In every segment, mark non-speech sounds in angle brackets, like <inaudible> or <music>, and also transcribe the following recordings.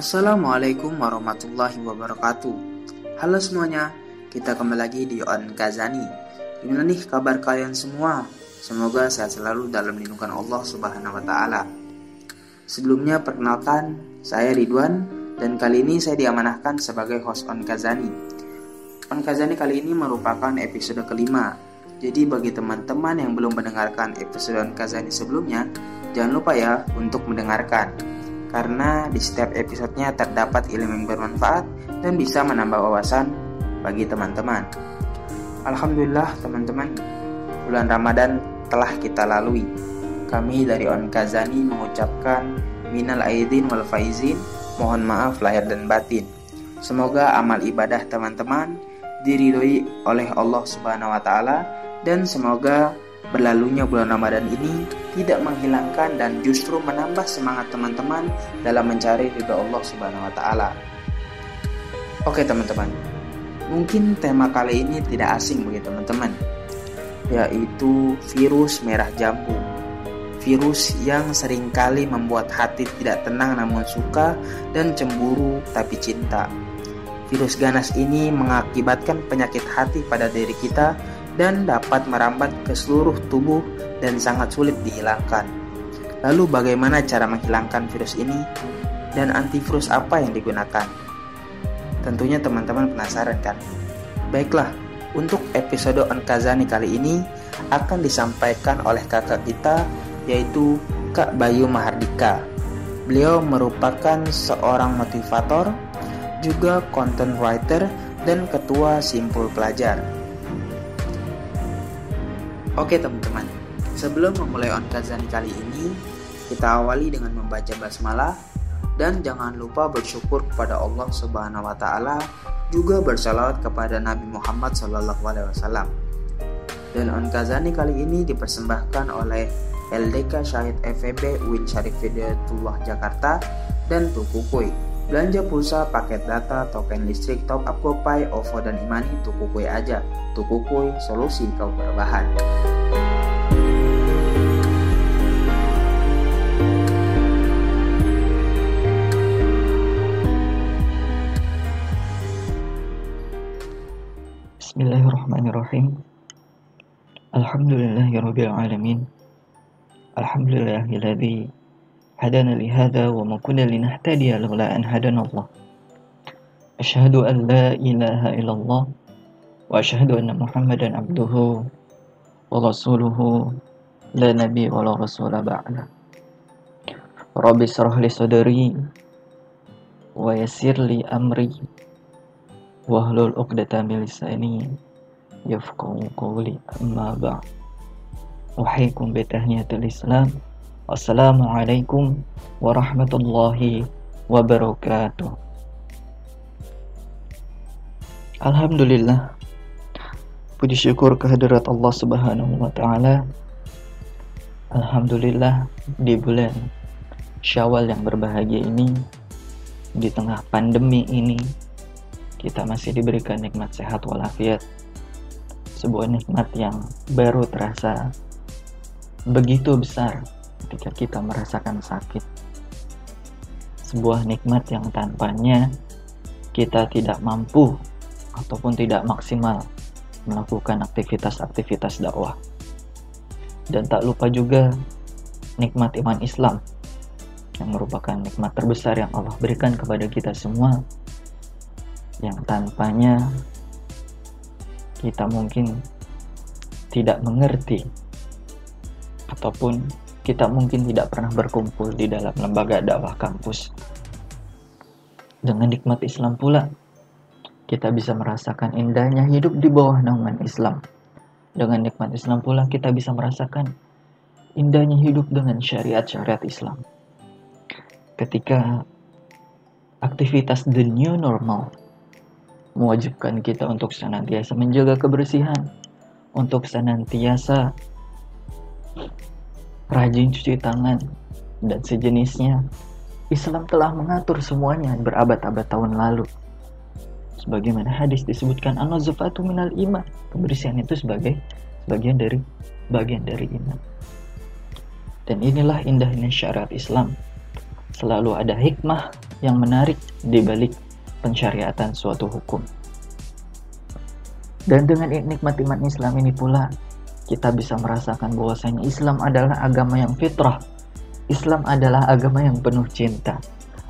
Assalamualaikum warahmatullahi wabarakatuh. Halo semuanya, kita kembali lagi di On Kazani. Gimana nih kabar kalian semua? Semoga sehat selalu dalam lindungan Allah Subhanahu wa taala. Sebelumnya perkenalkan, saya Ridwan dan kali ini saya diamanahkan sebagai host On Kazani. On Kazani kali ini merupakan episode kelima. Jadi bagi teman-teman yang belum mendengarkan episode On Kazani sebelumnya, jangan lupa ya untuk mendengarkan. Karena di setiap episodenya terdapat ilmu yang bermanfaat dan bisa menambah wawasan bagi teman-teman. Alhamdulillah teman-teman, bulan Ramadan telah kita lalui. Kami dari On Kazani mengucapkan minal aidin wal faizin, mohon maaf lahir dan batin. Semoga amal ibadah teman-teman diridhoi oleh Allah Subhanahu wa taala dan semoga berlalunya bulan Ramadan ini tidak menghilangkan dan justru menambah semangat teman-teman dalam mencari ridho Allah Subhanahu wa taala. Oke, teman-teman. Mungkin tema kali ini tidak asing bagi teman-teman, yaitu virus merah jambu. Virus yang sering kali membuat hati tidak tenang namun suka dan cemburu tapi cinta. Virus ganas ini mengakibatkan penyakit hati pada diri kita dan dapat merambat ke seluruh tubuh dan sangat sulit dihilangkan. Lalu bagaimana cara menghilangkan virus ini dan antivirus apa yang digunakan? Tentunya teman-teman penasaran kan? Baiklah, untuk episode On Kazani kali ini akan disampaikan oleh kakak kita yaitu Kak Bayu Mahardika. Beliau merupakan seorang motivator, juga content writer dan ketua simpul pelajar. Oke teman-teman, sebelum memulai On Kazani kali ini, kita awali dengan membaca basmalah dan jangan lupa bersyukur kepada Allah Subhanahu wa taala juga bersalawat kepada Nabi Muhammad Sallallahu alaihi wasallam. Dan On Kazani kali ini dipersembahkan oleh LDK Syahid FEB Win Syarif Hidayatullah Jakarta dan Tukukui. Belanja pulsa, paket data, token listrik, top up GoPay, OVO dan Imani, Tukukui aja. Tukukui, solusi kau berbahan. Bismillahirrahmanirrahim. Alhamdulillahirabbil alamin. Alhamdulillahilladzi hadana li hadza wa ma kunna linahtadiya laula an hadana Allah. Asyhadu an la ilaha illallah wa asyhadu anna Muhammadan abduhu wa rasuluhu la nabi wa la rasula ba'da. Rabbi israh li sadri wa yassir li amri wahlul 'uqdatam min lisani yafqahu qawli Wassalamualaikum warahmatullahi wabarakatuh. Alhamdulillah. Puji syukur kehadirat Allah Subhanahu wa taala. Alhamdulillah di bulan Syawal yang berbahagia ini di tengah pandemi ini kita masih diberikan nikmat sehat walafiat sebuah nikmat yang baru terasa begitu besar ketika kita merasakan sakit. Sebuah nikmat yang tanpanya kita tidak mampu ataupun tidak maksimal melakukan aktivitas-aktivitas dakwah. Dan tak lupa juga nikmat iman Islam yang merupakan nikmat terbesar yang Allah berikan kepada kita semua yang tanpanya kita mungkin tidak mengerti ataupun kita mungkin tidak pernah berkumpul di dalam lembaga dakwah kampus. Dengan nikmat Islam pula, kita bisa merasakan indahnya hidup di bawah naungan Islam. Dengan nikmat Islam pula kita bisa merasakan indahnya hidup dengan syariat-syariat Islam. Ketika aktivitas the new normal mewajibkan kita untuk senantiasa menjaga kebersihan, untuk senantiasa rajin cuci tangan, dan sejenisnya. Islam telah mengatur semuanya berabad-abad tahun lalu. Sebagaimana hadis disebutkan an-nazafatu minal iman. Kebersihan itu sebagai bagian dari bagian dari iman. Dan inilah indahnya syariat Islam. selalu ada hikmah yang menarik di balik pensyariatan suatu hukum. Dan dengan nikmat iman Islam ini pula kita bisa merasakan bahwasanya Islam adalah agama yang fitrah. Islam adalah agama yang penuh cinta.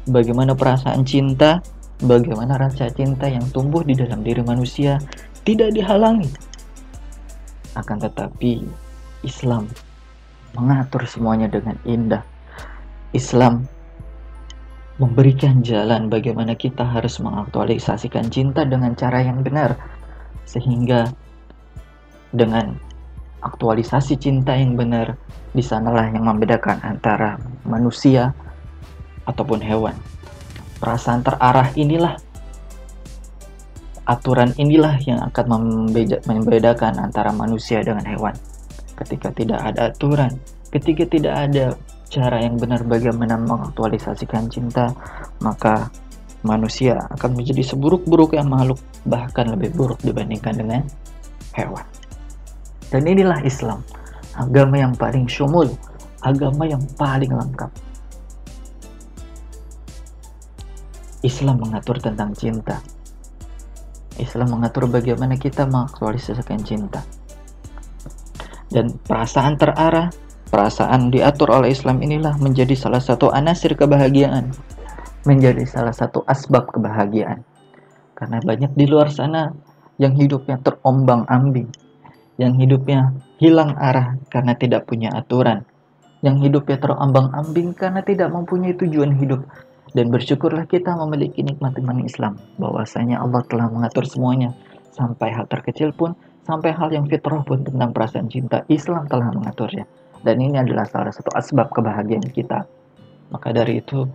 Bagaimana perasaan cinta, bagaimana rasa cinta yang tumbuh di dalam diri manusia tidak dihalangi. Akan tetapi Islam mengatur semuanya dengan indah. Islam memberikan jalan bagaimana kita harus mengaktualisasikan cinta dengan cara yang benar sehingga dengan aktualisasi cinta yang benar di sanalah yang membedakan antara manusia ataupun hewan. Perasaan terarah inilah aturan inilah yang akan membedakan antara manusia dengan hewan. Ketika tidak ada aturan, ketika tidak ada cara yang benar bagaimana mengaktualisasikan cinta, maka manusia akan menjadi seburuk-buruk yang makhluk bahkan lebih buruk dibandingkan dengan hewan. Dan inilah Islam, agama yang paling syumul, agama yang paling lengkap. Islam mengatur tentang cinta. Islam mengatur bagaimana kita mengaktualisasikan cinta. Dan perasaan terarah, perasaan diatur oleh Islam inilah menjadi salah satu anasir kebahagiaan, menjadi salah satu asbab kebahagiaan. Karena banyak di luar sana yang hidupnya terombang-ambing, yang hidupnya hilang arah karena tidak punya aturan, yang hidupnya terombang-ambing karena tidak mempunyai tujuan hidup. Dan bersyukurlah kita memiliki nikmat iman Islam, bahwasanya Allah telah mengatur semuanya, sampai hal terkecil pun, sampai hal yang fitrah pun tentang perasaan cinta, Islam telah mengaturnya. Dan ini adalah salah satu asbab kebahagiaan kita. Maka dari itu,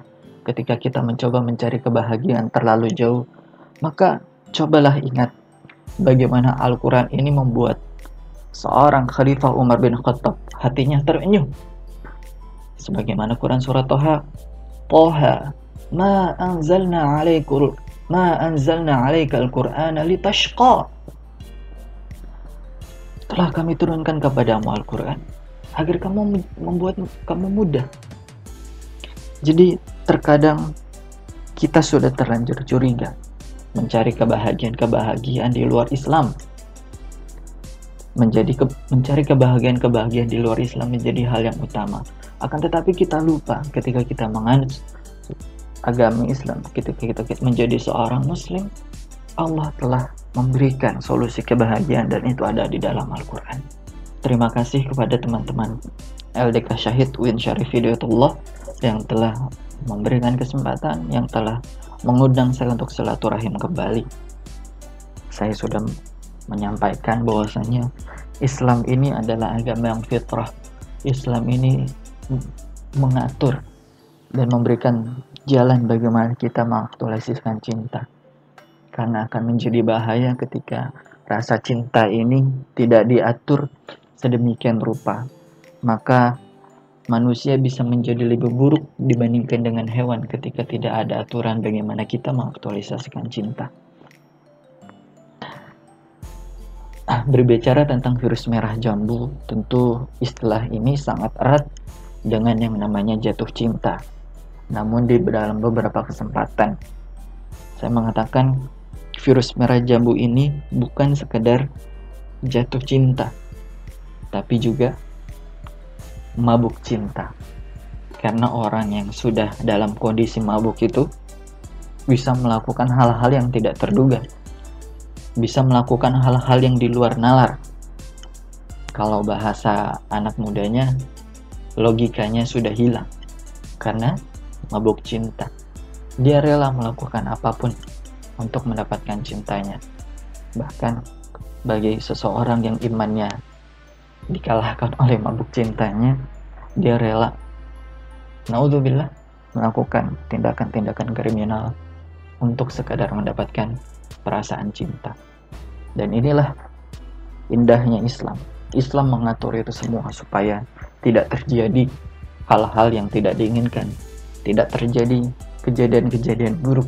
ketika kita mencoba mencari kebahagiaan terlalu jauh, maka cobalah ingat bagaimana Al-Quran ini membuat seorang Khalifah Umar bin Khattab hatinya terenyuh. Sebagaimana Quran surat Toha, Toha, ma anzalna alaikul ma anzalna alaika al-Qur'ana litashqa. Telah kami turunkan kepadamu Al-Quran agar kamu membuat kamu mudah. Jadi terkadang kita sudah terlanjur curiga mencari kebahagiaan-kebahagiaan di luar Islam. Menjadi ke, mencari kebahagiaan-kebahagiaan di luar Islam menjadi hal yang utama. Akan tetapi kita lupa ketika kita menganut agama Islam, ketika kita menjadi seorang muslim, Allah telah memberikan solusi kebahagiaan dan itu ada di dalam Al-Quran. Terima kasih kepada teman-teman LDK Syahid Win Syarif Hidayatullah yang telah memberikan kesempatan, yang telah mengundang saya untuk silaturahim kembali. Saya sudah menyampaikan bahwasanya Islam ini adalah agama yang fitrah. Islam ini mengatur dan memberikan jalan bagaimana kita mengaktualisasikan cinta. Karena akan menjadi bahaya ketika rasa cinta ini tidak diatur sedemikian rupa. Maka manusia bisa menjadi lebih buruk dibandingkan dengan hewan ketika tidak ada aturan bagaimana kita mengaktualisasikan cinta. Berbicara tentang virus merah jambu, tentu istilah ini sangat erat dengan yang namanya jatuh cinta. Namun di dalam beberapa kesempatan, saya mengatakan virus merah jambu ini bukan sekedar jatuh cinta, tapi juga mabuk cinta. Karena orang yang sudah dalam kondisi mabuk itu bisa melakukan hal-hal yang tidak terduga. Bisa melakukan hal-hal yang di luar nalar. Kalau bahasa anak mudanya, logikanya sudah hilang. Karena mabuk cinta. Dia rela melakukan apa pun untuk mendapatkan cintanya. Bahkan bagi seseorang yang imannya dikalahkan <laughs> oleh mabuk cintanya, dia rela naudzubillah melakukan tindakan-tindakan kriminal untuk sekadar mendapatkan perasaan cinta. Dan inilah indahnya Islam. Islam mengatur itu semua supaya tidak terjadi hal-hal yang tidak diinginkan, tidak terjadi kejadian-kejadian buruk,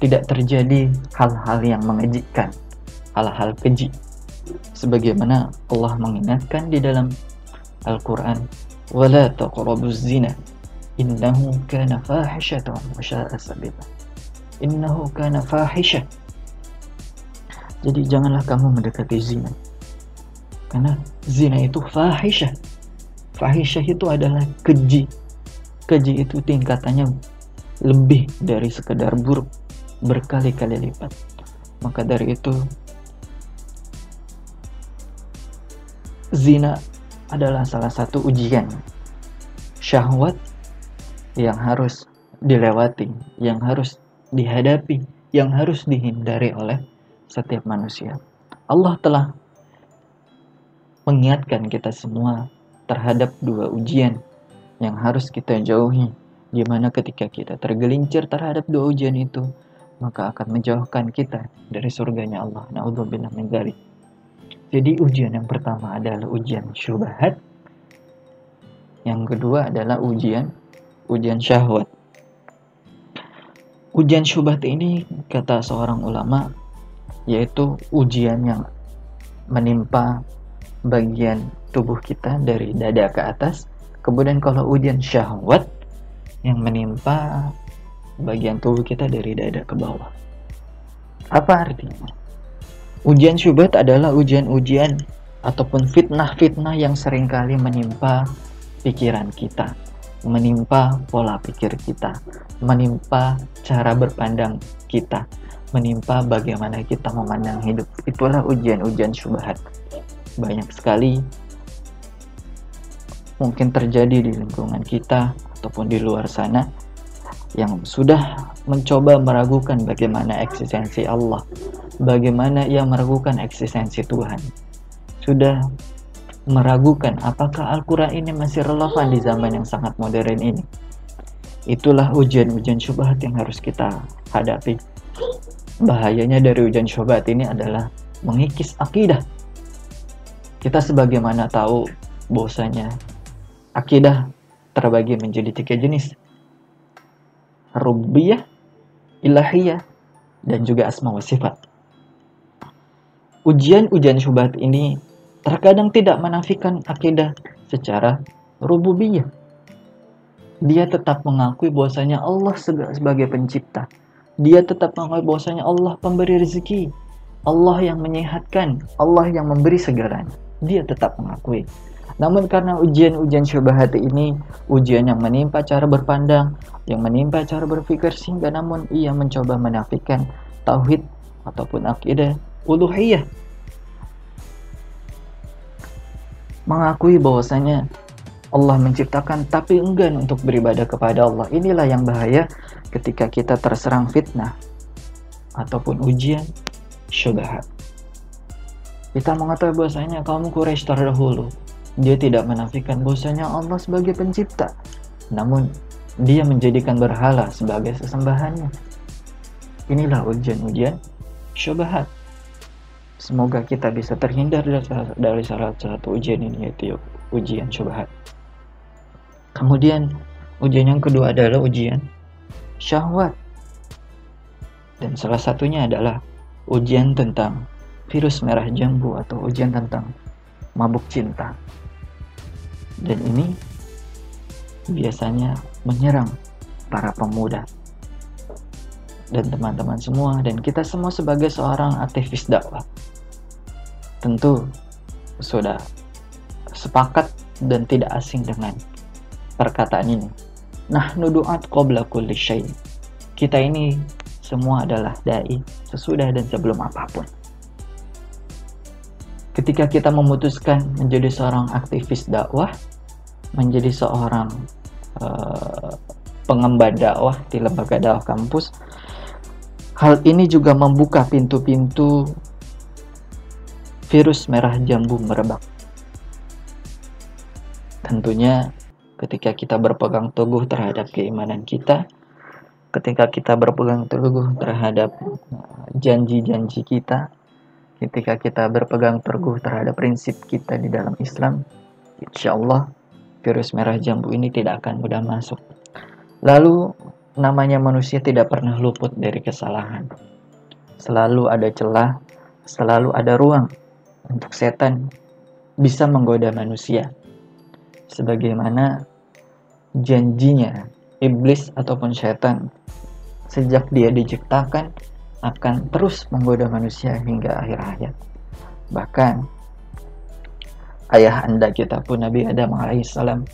tidak terjadi hal-hal yang mengejikkan, hal-hal keji. Sebagaimana Allah mengingatkan di dalam Al-Quran taqrabuz zina innahu kana fahishatan wa sya'a sabila. Innahu kana fahisha jadi janganlah kamu mendekati zina. Karena zina itu fahisyah. Fahisyah itu adalah keji. Keji itu tingkatannya lebih dari sekedar buruk. Berkali-kali lipat. Maka dari itu zina adalah salah satu ujian. Syahwat yang harus dilewati, yang harus dihadapi, yang harus dihindari oleh setiap manusia. Allah telah mengingatkan kita semua terhadap dua ujian yang harus kita jauhi. Di mana ketika kita tergelincir terhadap dua ujian itu, maka akan menjauhkan kita dari surganya Allah. Naudzubillah min. Jadi ujian yang pertama adalah ujian syubhat. Yang kedua adalah ujian ujian syahwat. Ujian syubhat ini kata seorang ulama yaitu ujian yang menimpa bagian tubuh kita dari dada ke atas. Kemudian kalau ujian syahwat yang menimpa bagian tubuh kita dari dada ke bawah. Apa artinya? Ujian syubhat adalah ujian-ujian ataupun fitnah-fitnah yang sering kali menimpa pikiran kita menimpa pola pikir kita, menimpa cara berpandang kita, menimpa bagaimana kita memandang hidup. Itulah ujian-ujian syubhat. Banyak sekali mungkin terjadi di lingkungan kita ataupun di luar sana yang sudah mencoba meragukan bagaimana eksistensi Allah, bagaimana ia meragukan eksistensi Tuhan. Sudah meragukan apakah Al-Quran ini masih relevan di zaman yang sangat modern ini. Itulah ujian-ujian syubhat yang harus kita hadapi. Bahayanya dari ujian syubhat ini adalah mengikis akidah. Kita sebagaimana tahu bahwasanya akidah terbagi menjadi tiga jenis. Rububiyah, ilahiyah, dan juga asma wa sifat. Ujian-ujian syubhat ini terkadang tidak menafikan akidah secara rububiyah. Dia tetap mengakui bahwasanya Allah sebagai pencipta. Dia tetap mengakui bahwasanya Allah pemberi rezeki. Allah yang menyehatkan, Allah yang memberi segalanya. Dia tetap mengakui. Namun karena ujian-ujian syubhat ini, ujian yang menimpa cara berpandang, yang menimpa cara berpikir sehingga namun ia mencoba menafikan tauhid ataupun akidah uluhiyah mengakui bahwasanya Allah menciptakan tapi enggan untuk beribadah kepada Allah. Inilah yang bahaya ketika kita terserang fitnah ataupun ujian syubhat. Kita mengetahui bahwasanya kaum Quraisy terdahulu dia tidak menafikan bahwasanya Allah sebagai pencipta. Namun dia menjadikan berhala sebagai sesembahannya. Inilah ujian-ujian syubhat. Semoga kita bisa terhindar dari salah satu ujian ini yaitu ujian syubhat. Kemudian ujian yang kedua adalah ujian syahwat. Dan salah satunya adalah ujian tentang virus merah jambu atau ujian tentang mabuk cinta. Dan ini biasanya menyerang para pemuda dan teman-teman semua dan kita semua sebagai seorang aktivis dakwah tentu sudah sepakat dan tidak asing dengan perkataan ini. Nah, nudu'at qabla kulli syai. Kita ini semua adalah dai sesudah dan sebelum apa pun. Ketika kita memutuskan menjadi seorang aktivis dakwah, menjadi seorang uh, pengemban dakwah di lembaga dakwah kampus, Hal ini juga membuka pintu-pintu virus merah jambu merebak. Tentunya ketika kita berpegang teguh terhadap keimanan kita, ketika kita berpegang teguh terhadap uh, janji-janji kita, ketika kita berpegang teguh terhadap prinsip kita di dalam Islam, insya Allah virus merah jambu ini tidak akan mudah masuk. Lalu namanya manusia tidak pernah luput dari kesalahan. Selalu ada celah, selalu ada ruang untuk setan bisa menggoda manusia. Sebagaimana janjinya iblis ataupun setan sejak dia diciptakan akan terus menggoda manusia hingga akhir hayat. Bahkan ayah anda kita pun Nabi Adam alaihissalam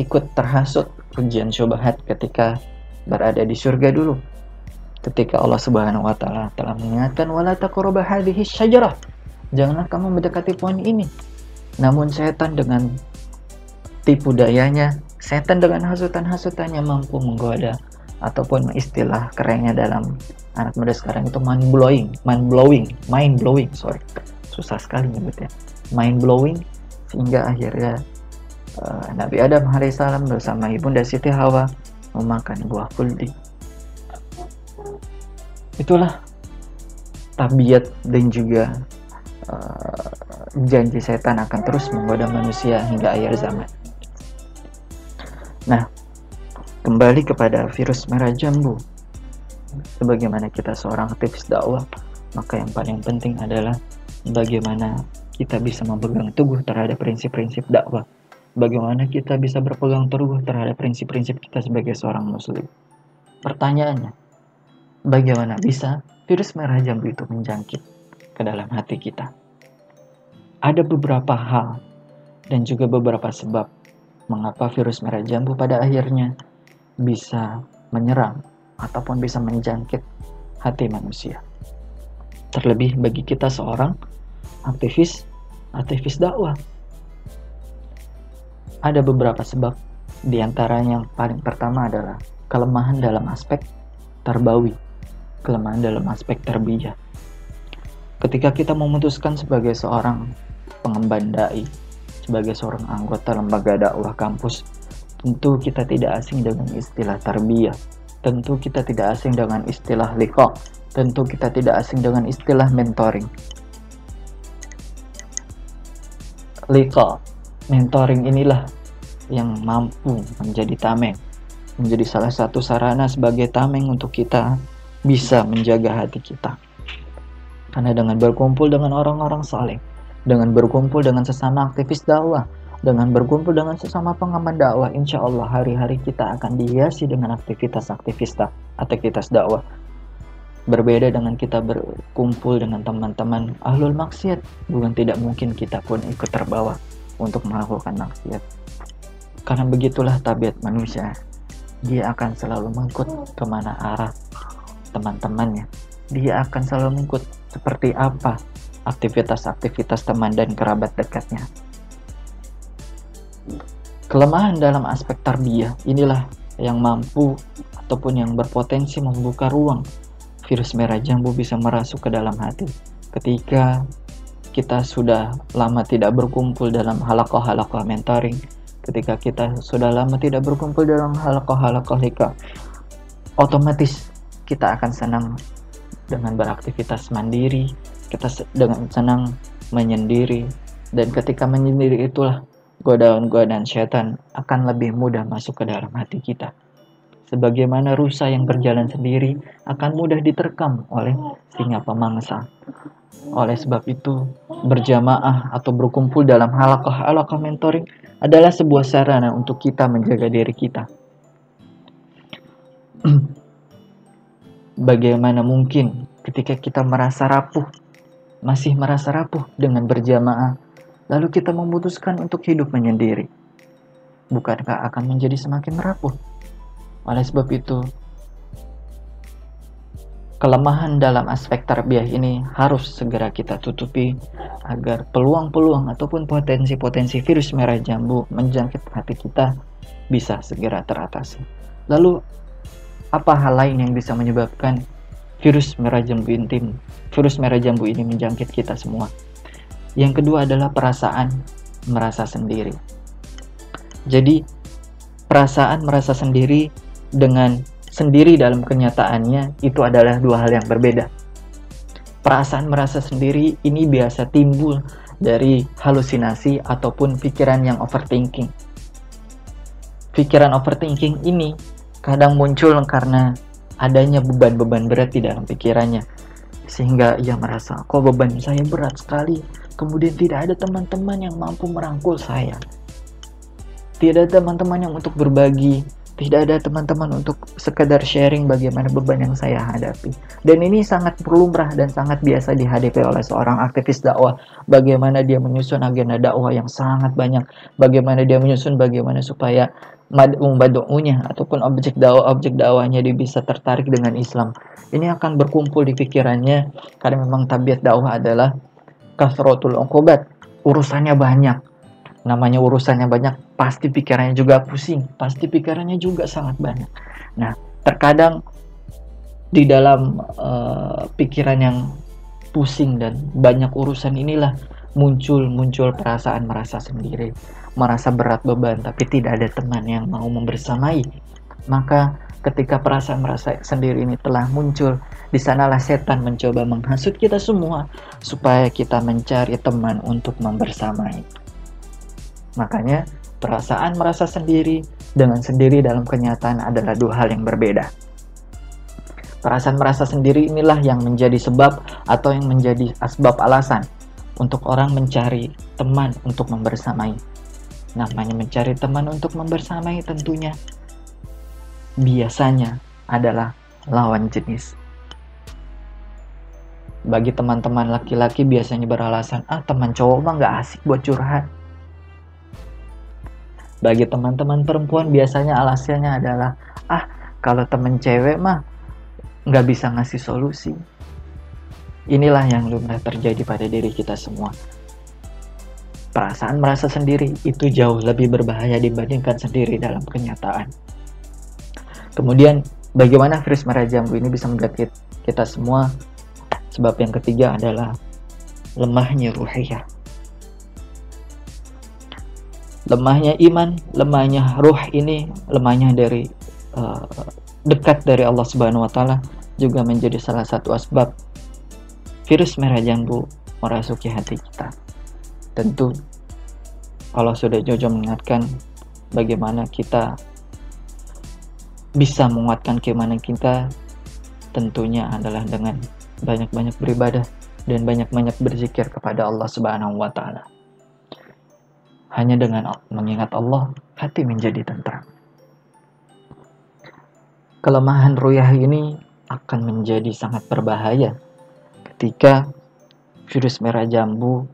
ikut terhasut ujian syubhat ketika berada di surga dulu. Ketika Allah Subhanahu wa taala telah mengingatkan wala taqrabu hadhihi syajarah. Janganlah kamu mendekati pohon ini. Namun setan dengan tipu dayanya, setan dengan hasutan-hasutannya mampu menggoda ataupun istilah kerennya dalam anak muda sekarang itu mind blowing, mind blowing, mind blowing, sorry, susah sekali nyebutnya, mind blowing sehingga akhirnya uh, Nabi Adam alaihissalam bersama ibunda Siti Hawa memakan buah kuldi. Itulah tabiat dan juga uh, janji setan akan terus menggoda manusia hingga akhir zaman. Nah, kembali kepada virus merah jambu. Sebagaimana kita seorang aktivis dakwah, maka yang paling penting adalah bagaimana kita bisa memegang teguh terhadap prinsip-prinsip dakwah. Bagaimana kita bisa berpegang teguh terhadap prinsip-prinsip kita sebagai seorang muslim. Pertanyaannya, bagaimana bisa virus merah jambu itu menjangkit ke dalam hati kita? Ada beberapa hal dan juga beberapa sebab mengapa virus merah jambu pada akhirnya bisa menyerang ataupun bisa menjangkit hati manusia. Terlebih bagi kita seorang aktivis aktivis dakwah. Ada beberapa sebab, di antaranya yang paling pertama adalah kelemahan dalam aspek terbawi, kelemahan dalam aspek terbijak. Ketika kita memutuskan sebagai seorang pengemban dai, sebagai seorang anggota lembaga dakwah kampus Tentu kita tidak asing dengan istilah tarbiyah. Tentu kita tidak asing dengan istilah liqa. Tentu kita tidak asing dengan istilah mentoring. Liqa, mentoring inilah yang mampu menjadi tameng. Menjadi salah satu sarana sebagai tameng untuk kita bisa menjaga hati kita. Karena dengan berkumpul dengan orang-orang saleh, dengan berkumpul dengan sesama aktivis dakwah, dengan berkumpul dengan sesama pengaman dakwah, insya Allah hari-hari kita akan dihiasi dengan aktivitas-aktivitas aktivitas dakwah. Berbeda dengan kita berkumpul dengan teman-teman ahlul maksiat, bukan tidak mungkin kita pun ikut terbawa untuk melakukan maksiat. Karena begitulah tabiat manusia. Dia akan selalu mengikut ke mana arah teman-temannya. Dia akan selalu mengikut seperti apa aktivitas-aktivitas teman dan kerabat dekatnya. Kelemahan dalam aspek tarbiyah inilah yang mampu ataupun yang berpotensi membuka ruang virus merah jambu bisa merasuk ke dalam hati. Ketika kita sudah lama tidak berkumpul dalam halakoh-halakoh mentoring, ketika kita sudah lama tidak berkumpul dalam halakoh-halakoh lika, otomatis kita akan senang dengan beraktivitas mandiri, kita dengan senang menyendiri, dan ketika menyendiri itulah godaan-godaan setan akan lebih mudah masuk ke dalam hati kita. Sebagaimana rusa yang berjalan sendiri akan mudah diterkam oleh singa pemangsa. Oleh sebab itu, berjamaah atau berkumpul dalam halakah-halakah mentoring adalah sebuah sarana untuk kita menjaga diri kita. <clears throat> Bagaimana mungkin ketika kita merasa rapuh, masih merasa rapuh dengan berjamaah lalu kita memutuskan untuk hidup menyendiri, bukankah akan menjadi semakin rapuh? Oleh sebab itu, kelemahan dalam aspek tarbiyah ini harus segera kita tutupi agar peluang-peluang ataupun potensi-potensi virus merah jambu menjangkit hati kita bisa segera teratasi. Lalu, apa hal lain yang bisa menyebabkan virus merah jambu intim, virus merah jambu ini menjangkit kita semua? Yang kedua adalah perasaan merasa sendiri. Jadi, perasaan merasa sendiri dengan sendiri dalam kenyataannya itu adalah dua hal yang berbeda. Perasaan merasa sendiri ini biasa timbul dari halusinasi ataupun pikiran yang overthinking. Pikiran overthinking ini kadang muncul karena adanya beban-beban berat di dalam pikirannya sehingga ia merasa kok beban saya berat sekali kemudian tidak ada teman-teman yang mampu merangkul saya tidak ada teman-teman yang untuk berbagi tidak ada teman-teman untuk sekedar sharing bagaimana beban yang saya hadapi. Dan ini sangat lumrah dan sangat biasa dihadapi oleh seorang aktivis dakwah. Bagaimana dia menyusun agenda dakwah yang sangat banyak. Bagaimana dia menyusun bagaimana supaya mad'unya ataupun objek dakwah objek dakwahnya dia bisa tertarik dengan Islam. Ini akan berkumpul di pikirannya karena memang tabiat dakwah adalah kasrotul uqubat. Urusannya banyak namanya urusannya banyak, pasti pikirannya juga pusing, pasti pikirannya juga sangat banyak. Nah, terkadang di dalam uh, pikiran yang pusing dan banyak urusan inilah muncul muncul perasaan merasa sendiri, merasa berat beban, tapi tidak ada teman yang mau membersamai. Maka ketika perasaan merasa sendiri ini telah muncul, di sanalah setan mencoba menghasut kita semua supaya kita mencari teman untuk membersamai. Makanya perasaan merasa sendiri dengan sendiri dalam kenyataan adalah dua hal yang berbeda. Perasaan merasa sendiri inilah yang menjadi sebab atau yang menjadi asbab alasan untuk orang mencari teman untuk membersamai. Namanya mencari teman untuk membersamai tentunya biasanya adalah lawan jenis. Bagi teman-teman laki-laki biasanya beralasan, ah teman cowok mah gak asik buat curhat bagi teman-teman perempuan biasanya alasannya adalah, ah kalau temen cewek mah nggak bisa ngasih solusi. Inilah yang lumrah terjadi pada diri kita semua. Perasaan merasa sendiri itu jauh lebih berbahaya dibandingkan sendiri dalam kenyataan. Kemudian, bagaimana virus merah jambu ini bisa membuat kita semua? Sebab yang ketiga adalah lemahnya ruhiyah lemahnya iman, lemahnya ruh ini, lemahnya dari uh, dekat dari Allah Subhanahu wa taala juga menjadi salah satu asbab virus merah jambu merasuki hati kita. Tentu Allah sudah jauh mengingatkan bagaimana kita bisa menguatkan keimanan kita tentunya adalah dengan banyak-banyak beribadah dan banyak-banyak berzikir kepada Allah Subhanahu wa taala. Hanya dengan mengingat Allah, hati menjadi tentram. Kelemahan ruyah ini akan menjadi sangat berbahaya ketika virus merah jambu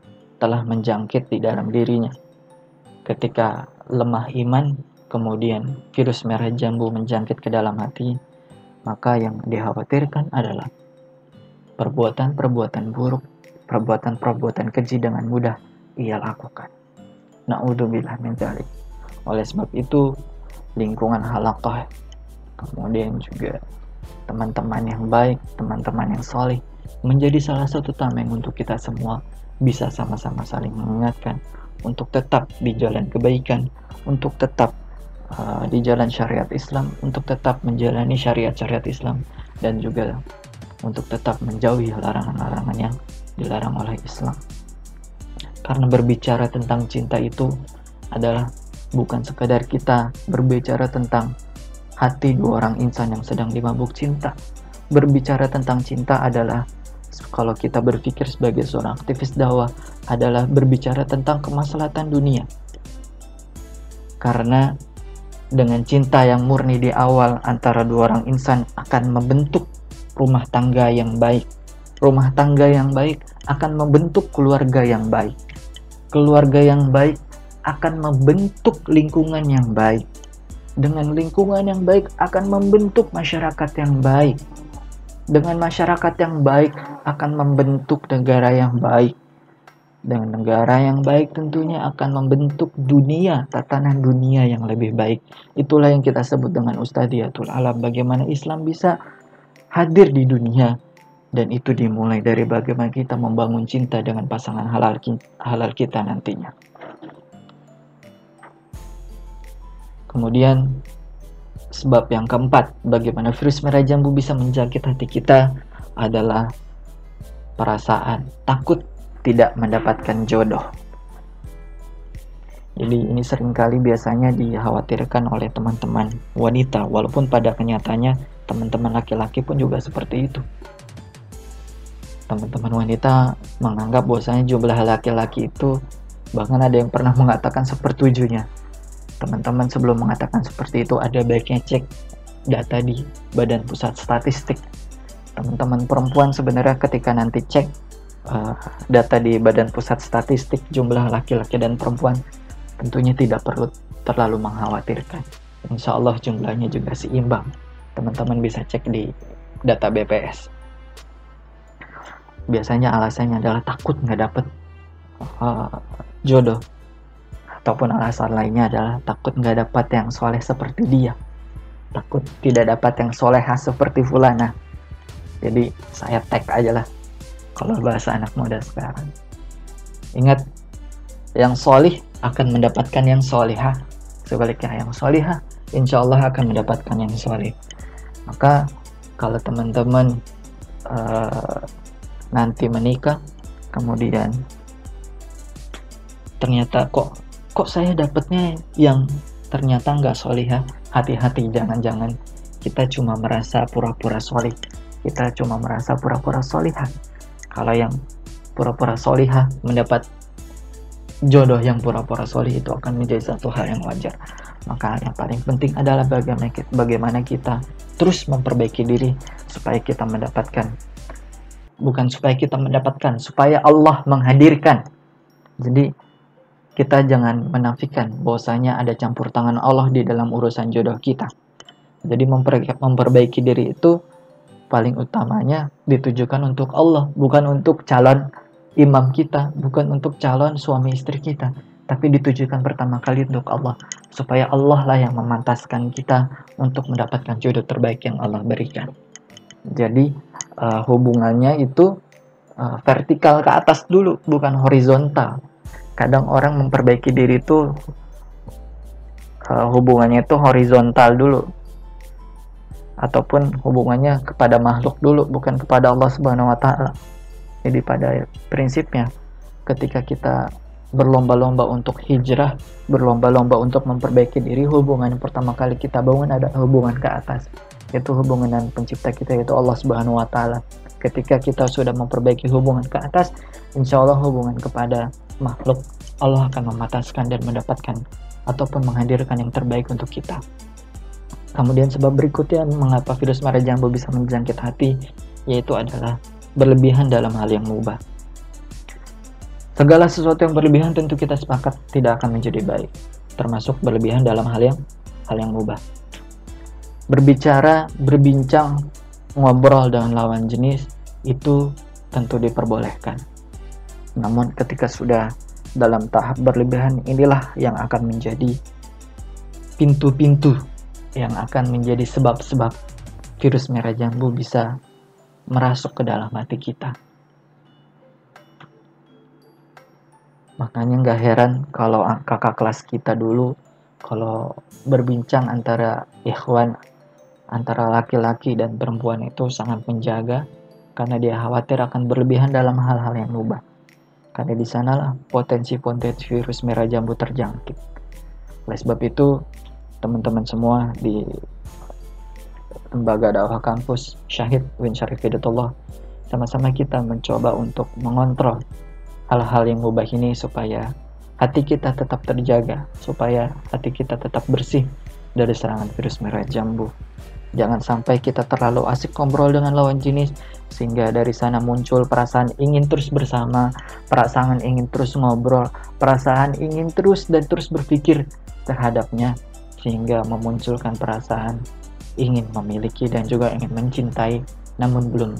telah menjangkit di dalam dirinya. Ketika lemah iman, kemudian virus merah jambu menjangkit ke dalam hati, maka yang dikhawatirkan adalah perbuatan-perbuatan buruk, perbuatan-perbuatan keji dengan mudah ia lakukan. Na'udzubillah min dzalik. Oleh sebab itu, lingkungan halakah, kemudian juga teman-teman yang baik, teman-teman yang soleh, menjadi salah satu tameng untuk kita semua bisa sama-sama saling mengingatkan untuk tetap di jalan kebaikan, untuk tetap uh, di jalan syariat Islam, untuk tetap menjalani syariat-syariat Islam, dan juga untuk tetap menjauhi larangan-larangan yang dilarang oleh Islam. Karena berbicara tentang cinta itu adalah bukan sekadar kita berbicara tentang hati dua orang insan yang sedang dimabuk cinta. Berbicara tentang cinta adalah kalau kita berpikir sebagai seorang aktivis dakwah adalah berbicara tentang kemaslahatan dunia. Karena dengan cinta yang murni di awal antara dua orang insan akan membentuk rumah tangga yang baik. Rumah tangga yang baik akan membentuk keluarga yang baik keluarga yang baik akan membentuk lingkungan yang baik. Dengan lingkungan yang baik akan membentuk masyarakat yang baik. Dengan masyarakat yang baik akan membentuk negara yang baik. Dengan negara yang baik tentunya akan membentuk dunia, tatanan dunia yang lebih baik. Itulah yang kita sebut dengan Ustadiyatul Alam. Bagaimana Islam bisa hadir di dunia dan itu dimulai dari bagaimana kita membangun cinta dengan pasangan halal, halal kita nantinya. Kemudian sebab yang keempat, bagaimana virus merah jambu bisa menjangkit hati kita adalah perasaan. Takut tidak mendapatkan jodoh. Jadi ini sering kali biasanya dikhawatirkan oleh teman-teman wanita, walaupun pada kenyataannya teman-teman laki-laki pun juga seperti itu. Teman-teman wanita menganggap bahwasanya jumlah laki-laki itu bahkan ada yang pernah mengatakan sepertujuhnya teman-teman sebelum mengatakan seperti itu ada baiknya cek data di Badan Pusat Statistik. Teman-teman perempuan sebenarnya ketika nanti cek uh, data di Badan Pusat Statistik jumlah laki-laki dan perempuan tentunya tidak perlu terlalu mengkhawatirkan. Insya Allah jumlahnya juga seimbang. Teman-teman bisa cek di data BPS. Biasanya alasannya adalah takut nggak dapet uh, jodoh ataupun alasan lainnya adalah takut nggak dapat yang soleh seperti dia. Takut tidak dapat yang soleha seperti fulana. Jadi saya tag aja lah kalau bahasa anak muda sekarang. Ingat yang solih akan mendapatkan yang solihah sebaliknya yang solihah insya Allah akan mendapatkan yang solih maka kalau teman-teman uh, nanti menikah kemudian ternyata kok kok saya dapetnya yang ternyata nggak solihah hati-hati jangan-jangan kita cuma merasa pura-pura solih kita cuma merasa pura-pura solihah kalau yang pura-pura solihah mendapat jodoh yang pura-pura solih itu akan menjadi satu hal yang wajar. Maka yang paling penting adalah bagaimana kita terus memperbaiki diri supaya kita mendapatkan bukan supaya kita mendapatkan supaya Allah menghadirkan. Jadi kita jangan menafikan bahwasanya ada campur tangan Allah di dalam urusan jodoh kita. Jadi memperbaiki diri itu paling utamanya ditujukan untuk Allah, bukan untuk calon imam kita, bukan untuk calon suami istri kita, tapi ditujukan pertama kali untuk Allah, supaya Allah lah yang memantaskan kita untuk mendapatkan jodoh terbaik yang Allah berikan. Jadi uh, hubungannya itu uh, vertikal ke atas dulu, bukan horizontal kadang orang memperbaiki diri itu uh, hubungannya itu horizontal dulu ataupun hubungannya kepada makhluk dulu bukan kepada Allah Subhanahu wa taala. Jadi pada prinsipnya ketika kita berlomba-lomba untuk hijrah, berlomba-lomba untuk memperbaiki diri, hubungan yang pertama kali kita bangun ada hubungan ke atas, yaitu hubungan dengan pencipta kita yaitu Allah Subhanahu wa taala. Ketika kita sudah memperbaiki hubungan ke atas, insya Allah hubungan kepada makhluk, Allah akan memataskan dan mendapatkan ataupun menghadirkan yang terbaik untuk kita. Kemudian sebab berikutnya mengapa virus merah jambu bisa menjangkit hati, yaitu adalah berlebihan dalam hal yang mubah. Segala sesuatu yang berlebihan tentu kita sepakat tidak akan menjadi baik, termasuk berlebihan dalam hal yang hal yang mubah. Berbicara, berbincang, ngobrol dengan lawan jenis itu tentu diperbolehkan. Namun ketika sudah dalam tahap berlebihan inilah yang akan menjadi pintu-pintu yang akan menjadi sebab-sebab virus merah jambu bisa merasuk ke dalam hati kita. Makanya nggak heran kalau kakak kelas kita dulu kalau berbincang antara ikhwan antara laki-laki dan perempuan itu sangat menjaga karena dia khawatir akan berlebihan dalam hal-hal yang mubah karena di sanalah potensi-potensi virus merah jambu terjangkit. Oleh sebab itu, teman-teman semua di lembaga dakwah kampus Syahid Win Syarif Hidayatullah sama-sama kita mencoba untuk mengontrol hal-hal yang mubah ini supaya hati kita tetap terjaga, supaya hati kita tetap bersih dari serangan virus merah jambu. Jangan sampai kita terlalu asik ngobrol dengan lawan jenis sehingga dari sana muncul perasaan ingin terus bersama, perasaan ingin terus ngobrol, perasaan ingin terus dan terus berpikir terhadapnya sehingga memunculkan perasaan ingin memiliki dan juga ingin mencintai namun belum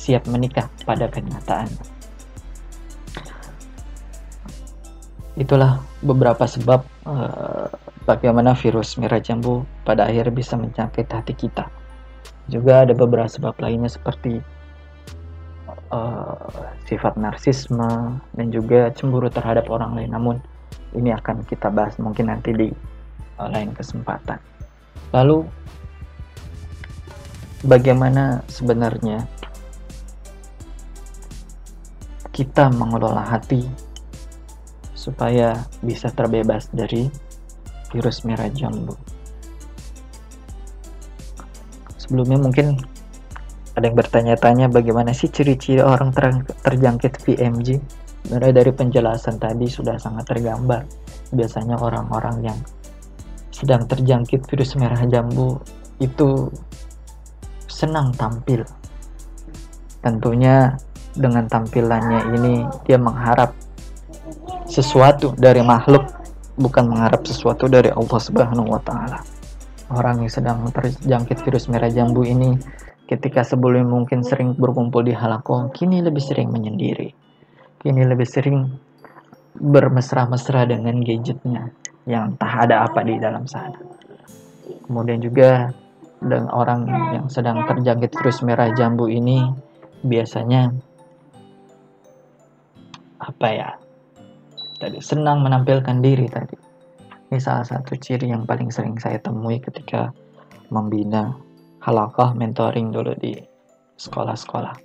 siap menikah pada kenyataan. Itulah beberapa sebab uh, bagaimana virus merah jambu pada akhirnya bisa menjangkit hati kita. Juga ada beberapa sebab lainnya seperti uh, sifat narsisme dan juga cemburu terhadap orang lain. Namun ini akan kita bahas mungkin nanti di uh, lain kesempatan. Lalu bagaimana sebenarnya kita mengelola hati supaya bisa terbebas dari virus merah jambu. Sebelumnya mungkin ada yang bertanya-tanya bagaimana sih ciri-ciri orang ter terjangkit VMG. Sebenarnya dari penjelasan tadi sudah sangat tergambar. Biasanya orang-orang yang sedang terjangkit virus merah jambu itu senang tampil. Tentunya dengan tampilannya ini dia mengharap sesuatu dari makhluk bukan mengharap sesuatu dari Allah Subhanahu wa taala. Orang yang sedang terjangkit virus merah jambu ini ketika sebelumnya mungkin sering berkumpul di halakoh, kini lebih sering menyendiri. Kini lebih sering bermesra-mesra dengan gadgetnya yang entah ada apa di dalam sana. Kemudian juga dengan orang yang sedang terjangkit virus merah jambu ini biasanya apa ya tadi senang menampilkan diri tadi ini salah satu ciri yang paling sering saya temui ketika membina halakah mentoring dulu di sekolah-sekolah.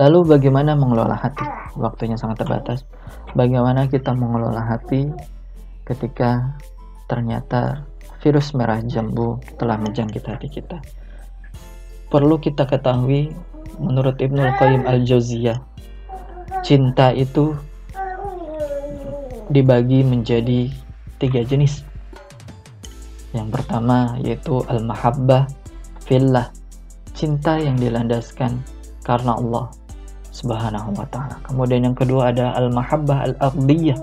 Lalu bagaimana mengelola hati? Waktunya sangat terbatas. Bagaimana kita mengelola hati ketika ternyata virus merah jambu telah menjangkit hati kita? Perlu kita ketahui menurut Ibnu Qayyim al-Jauziyah cinta itu dibagi menjadi tiga jenis. Yang pertama yaitu al-mahabbah fillah, cinta yang dilandaskan karena Allah Subhanahu wa taala. Kemudian yang kedua ada al-mahabbah al-ardiyah,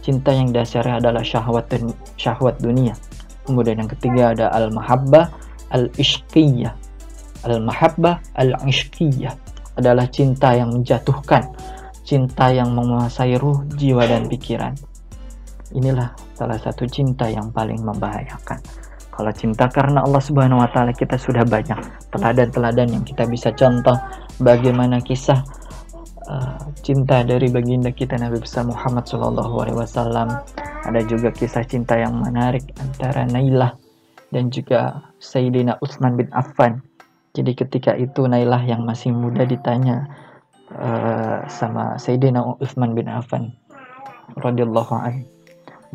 cinta yang dasarnya adalah syahwat syahwat dunia. Kemudian yang ketiga ada al-mahabbah al-ishqiyah. Al-mahabbah al-ishqiyah adalah cinta yang menjatuhkan cinta yang menguasai ruh, jiwa, dan pikiran. Inilah salah satu cinta yang paling membahayakan. Kalau cinta karena Allah Subhanahu wa taala kita sudah banyak teladan-teladan yang kita bisa contoh bagaimana kisah uh, cinta dari baginda kita Nabi besar Muhammad Shallallahu alaihi wasallam. Ada juga kisah cinta yang menarik antara Nailah dan juga Sayyidina Utsman bin Affan. Jadi ketika itu Nailah yang masih muda ditanya, uh, sama Sayyidina Uthman bin Affan radhiyallahu an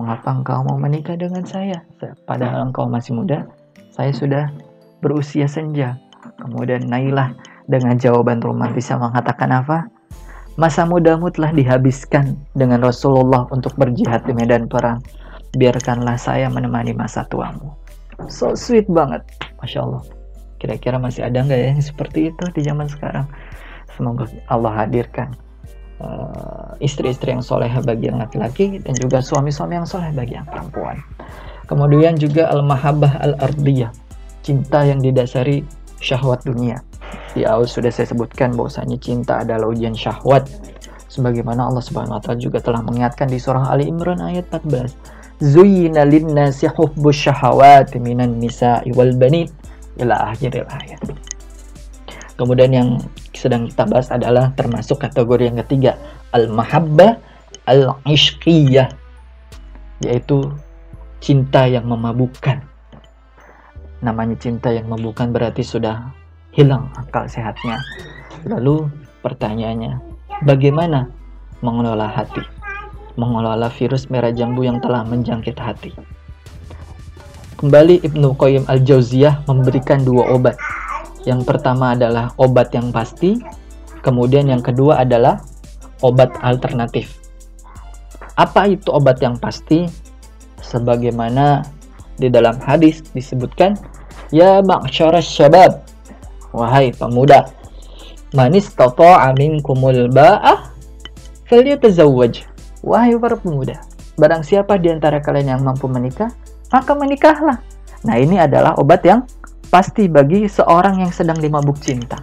mengapa engkau mau menikah dengan saya. Padahal engkau masih muda. Saya sudah berusia senja. Kemudian Nailah dengan jawaban romantis yang mengatakan apa? Masa mudamu telah dihabiskan dengan Rasulullah untuk berjihad di medan perang. Biarkanlah saya menemani masa tuamu. So sweet banget. Masya Allah. Kira-kira masih ada nggak ya yang seperti itu di zaman sekarang? Semoga Allah hadirkan istri-istri yang soleh bagi yang laki-laki dan juga suami-suami yang soleh bagi yang perempuan. Kemudian juga al-mahabbah al-ardiyah, cinta yang didasari syahwat dunia. Di awal sudah saya sebutkan bahwasanya cinta adalah ujian syahwat. Sebagaimana Allah Subhanahu wa taala juga telah mengingatkan di surah Ali Imran ayat 14. Zuyyina lin-nasi hubbus syahawati minan nisa'i wal banin ila akhiril ayat. Kemudian yang sedang kita bahas adalah termasuk kategori yang ketiga, al-mahabbah al-ishqiyah, yaitu cinta yang memabukkan. Namanya cinta yang memabukkan berarti sudah hilang akal sehatnya. Lalu pertanyaannya, bagaimana mengelola hati? Mengelola virus merah jambu yang telah menjangkit hati. Kembali Ibnu Qayyim al-Jauziyah memberikan dua obat yang pertama adalah obat yang pasti, kemudian yang kedua adalah obat alternatif. Apa itu obat yang pasti? Sebagaimana di dalam hadis disebutkan, Ya ma'syara syabab, wahai pemuda, manis amin kumul ba'ah, falyatazawwaj. Wahai para pemuda, barang siapa di antara kalian yang mampu menikah, maka menikahlah. Nah, ini adalah obat yang pasti bagi seorang yang sedang dimabuk cinta.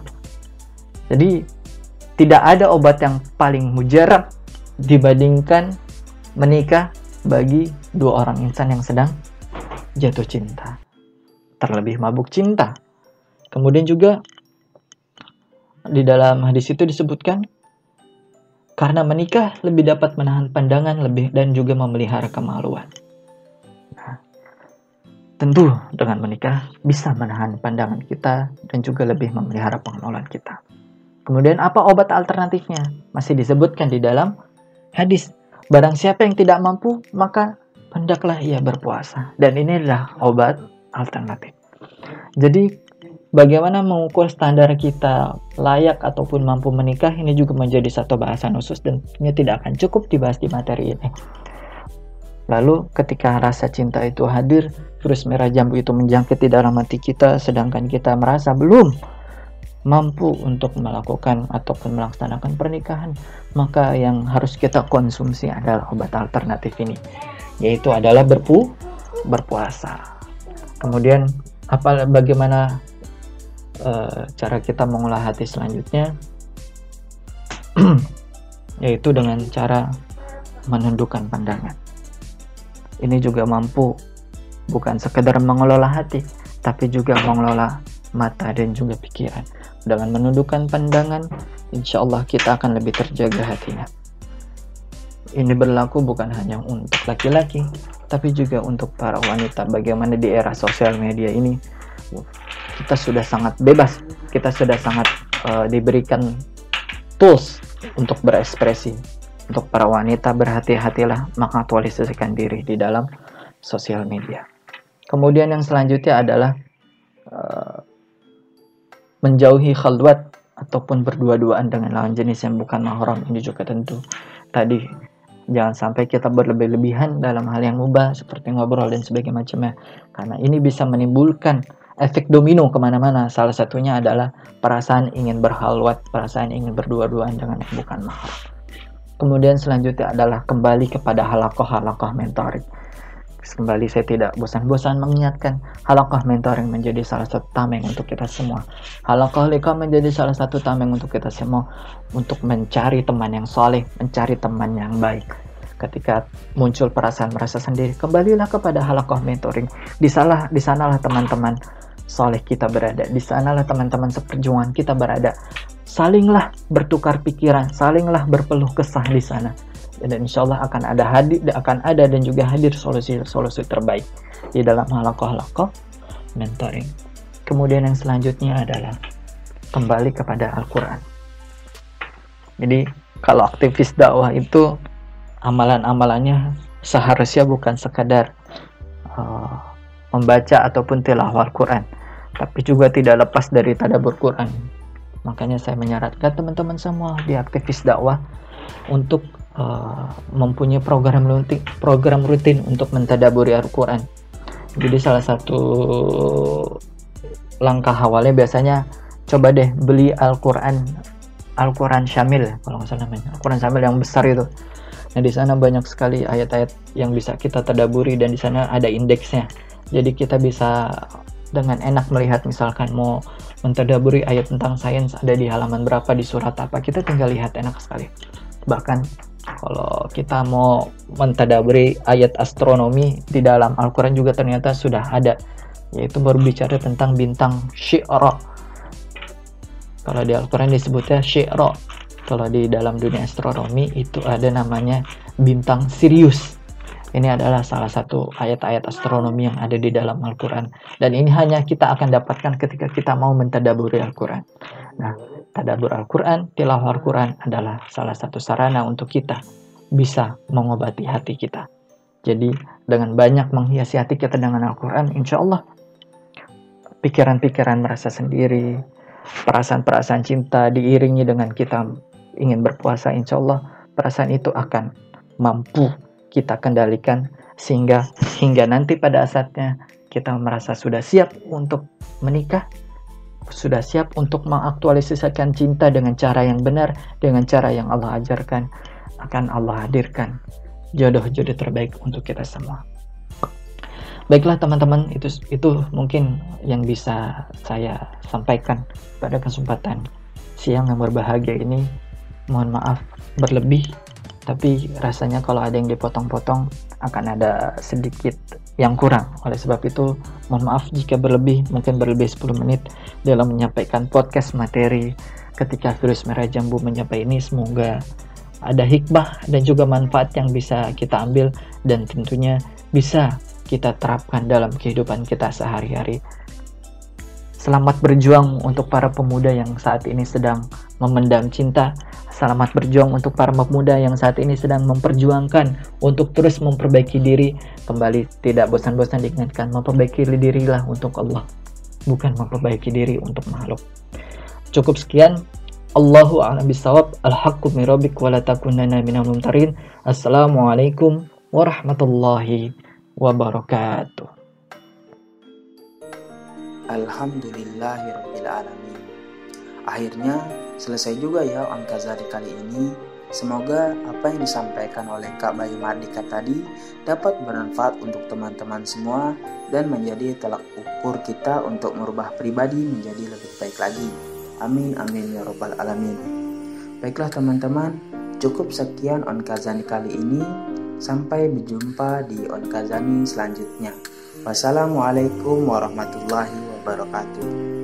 Jadi tidak ada obat yang paling mujarab dibandingkan menikah bagi dua orang insan yang sedang jatuh cinta. Terlebih mabuk cinta. Kemudian juga di dalam hadis itu disebutkan karena menikah lebih dapat menahan pandangan lebih dan juga memelihara kemaluan. Tentu dengan menikah bisa menahan pandangan kita dan juga lebih memelihara pengenalan kita. Kemudian apa obat alternatifnya? Masih disebutkan di dalam hadis. Barang siapa yang tidak mampu, maka hendaklah ia berpuasa. Dan ini adalah obat alternatif. Jadi bagaimana mengukur standar kita layak ataupun mampu menikah ini juga menjadi satu bahasan khusus dan tentunya tidak akan cukup dibahas di materi ini. Lalu ketika rasa cinta itu hadir, virus merah jambu itu menjangkit di dalam hati kita, sedangkan kita merasa belum mampu untuk melakukan ataupun melaksanakan pernikahan, maka yang harus kita konsumsi adalah obat alternatif ini, yaitu adalah berpu berpuasa. Kemudian apa bagaimana uh, cara kita mengolah hati selanjutnya? <clears throat> yaitu dengan cara menundukkan pandangan ini juga mampu bukan sekedar mengelola hati, tapi juga mengelola mata dan juga pikiran. Dengan menundukkan pandangan, insya Allah kita akan lebih terjaga hatinya. Ini berlaku bukan hanya untuk laki-laki, tapi juga untuk para wanita. Bagaimana di era sosial media ini, kita sudah sangat bebas, kita sudah sangat uh, diberikan tools untuk berekspresi, untuk para wanita berhati-hatilah mengaktualisasikan diri di dalam sosial media. Kemudian yang selanjutnya adalah uh, menjauhi khalwat ataupun berdua-duaan dengan lawan jenis yang bukan mahram. Ini juga tentu tadi jangan sampai kita berlebih-lebihan dalam hal yang mubah seperti ngobrol dan sebagainya macamnya. Karena ini bisa menimbulkan efek domino ke mana-mana. Salah satunya adalah perasaan ingin berhalwat perasaan ingin berdua-duaan dengan yang bukan mahram Kemudian selanjutnya adalah kembali kepada halakoh-halakoh mentoring. Kembali saya tidak bosan-bosan mengingatkan halakoh mentoring menjadi salah satu tameng untuk kita semua. Halakoh lika menjadi salah satu tameng untuk kita semua untuk mencari teman yang soleh, mencari teman yang baik. Ketika muncul perasaan merasa sendiri, kembalilah kepada halakoh mentoring. Di sana, di sanalah teman-teman soleh kita berada. Di sanalah teman-teman seperjuangan kita berada salinglah bertukar pikiran, salinglah berpeluh kesah di sana. Dan insya Allah akan ada hadir, akan ada dan juga hadir solusi-solusi terbaik di dalam halakoh-halakoh mentoring. Kemudian yang selanjutnya adalah kembali kepada Al-Quran. Jadi kalau aktivis dakwah itu amalan-amalannya seharusnya bukan sekadar uh, membaca ataupun tilawah Al-Quran, tapi juga tidak lepas dari tadabur Quran Makanya saya menyarankan teman-teman semua di aktivis dakwah untuk uh, mempunyai program rutin, program rutin untuk mentadaburi Al-Quran. Jadi salah satu langkah awalnya biasanya coba deh beli Al-Quran Al-Quran Syamil kalau nggak salah namanya Al-Quran Syamil yang besar itu nah di sana banyak sekali ayat-ayat yang bisa kita tadaburi dan di sana ada indeksnya jadi kita bisa dengan enak melihat misalkan mau mentadaburi ayat tentang sains ada di halaman berapa di surat apa. Kita tinggal lihat enak sekali. Bahkan kalau kita mau mentadaburi ayat astronomi di dalam Al-Quran juga ternyata sudah ada. Yaitu berbicara tentang bintang Syi'ra kalau di Al-Quran disebutnya Syi'ra kalau di dalam dunia astronomi itu ada namanya bintang Sirius ini adalah salah satu ayat-ayat astronomi yang ada di dalam Al-Quran. Dan ini hanya kita akan dapatkan ketika kita mau mentadaburi Al-Quran. Nah, tadabur Al-Quran, tilawah Al-Quran adalah salah satu sarana untuk kita bisa mengobati hati kita. Jadi, dengan banyak menghiasi hati kita dengan Al-Quran, insya Allah pikiran-pikiran merasa sendiri, perasaan-perasaan cinta diiringi dengan kita ingin berpuasa, insya Allah perasaan itu akan mampu kita kendalikan sehingga hingga nanti pada saatnya kita merasa sudah siap untuk menikah, sudah siap untuk mengaktualisasikan cinta dengan cara yang benar, dengan cara yang Allah ajarkan, akan Allah hadirkan jodoh-jodoh terbaik untuk kita semua. Baiklah teman-teman, itu itu mungkin yang bisa saya sampaikan pada kesempatan siang yang berbahagia ini. Mohon maaf berlebih tapi rasanya kalau ada yang dipotong-potong akan ada sedikit yang kurang. Oleh sebab itu, mohon maaf jika berlebih, mungkin berlebih 10 menit dalam menyampaikan podcast materi ketika virus merah jambu menyampai ini. Semoga ada hikmah dan juga manfaat yang bisa kita ambil dan tentunya bisa kita terapkan dalam kehidupan kita sehari-hari. Selamat berjuang untuk para pemuda yang saat ini sedang memendam cinta Selamat berjuang untuk para pemuda yang saat ini sedang memperjuangkan untuk terus memperbaiki diri. Kembali tidak bosan-bosan diingatkan, memperbaiki dirilah untuk Allah, bukan memperbaiki diri untuk makhluk. Cukup sekian. Allahu a'lam bisawab. Al-haqqu min rabbik wa la takunanna minal mumtarin. Assalamualaikum warahmatullahi wabarakatuh. Alhamdulillahirrahmanirrahim Akhirnya selesai juga ya Kazari kali ini Semoga apa yang disampaikan oleh Kak Bayu Mardika tadi dapat bermanfaat untuk teman-teman semua dan menjadi telak ukur kita untuk merubah pribadi menjadi lebih baik lagi. Amin amin ya robbal alamin. Baiklah teman-teman, cukup sekian On Kazani kali ini. Sampai berjumpa di On Kazani selanjutnya. Wassalamualaikum warahmatullahi wabarakatuh.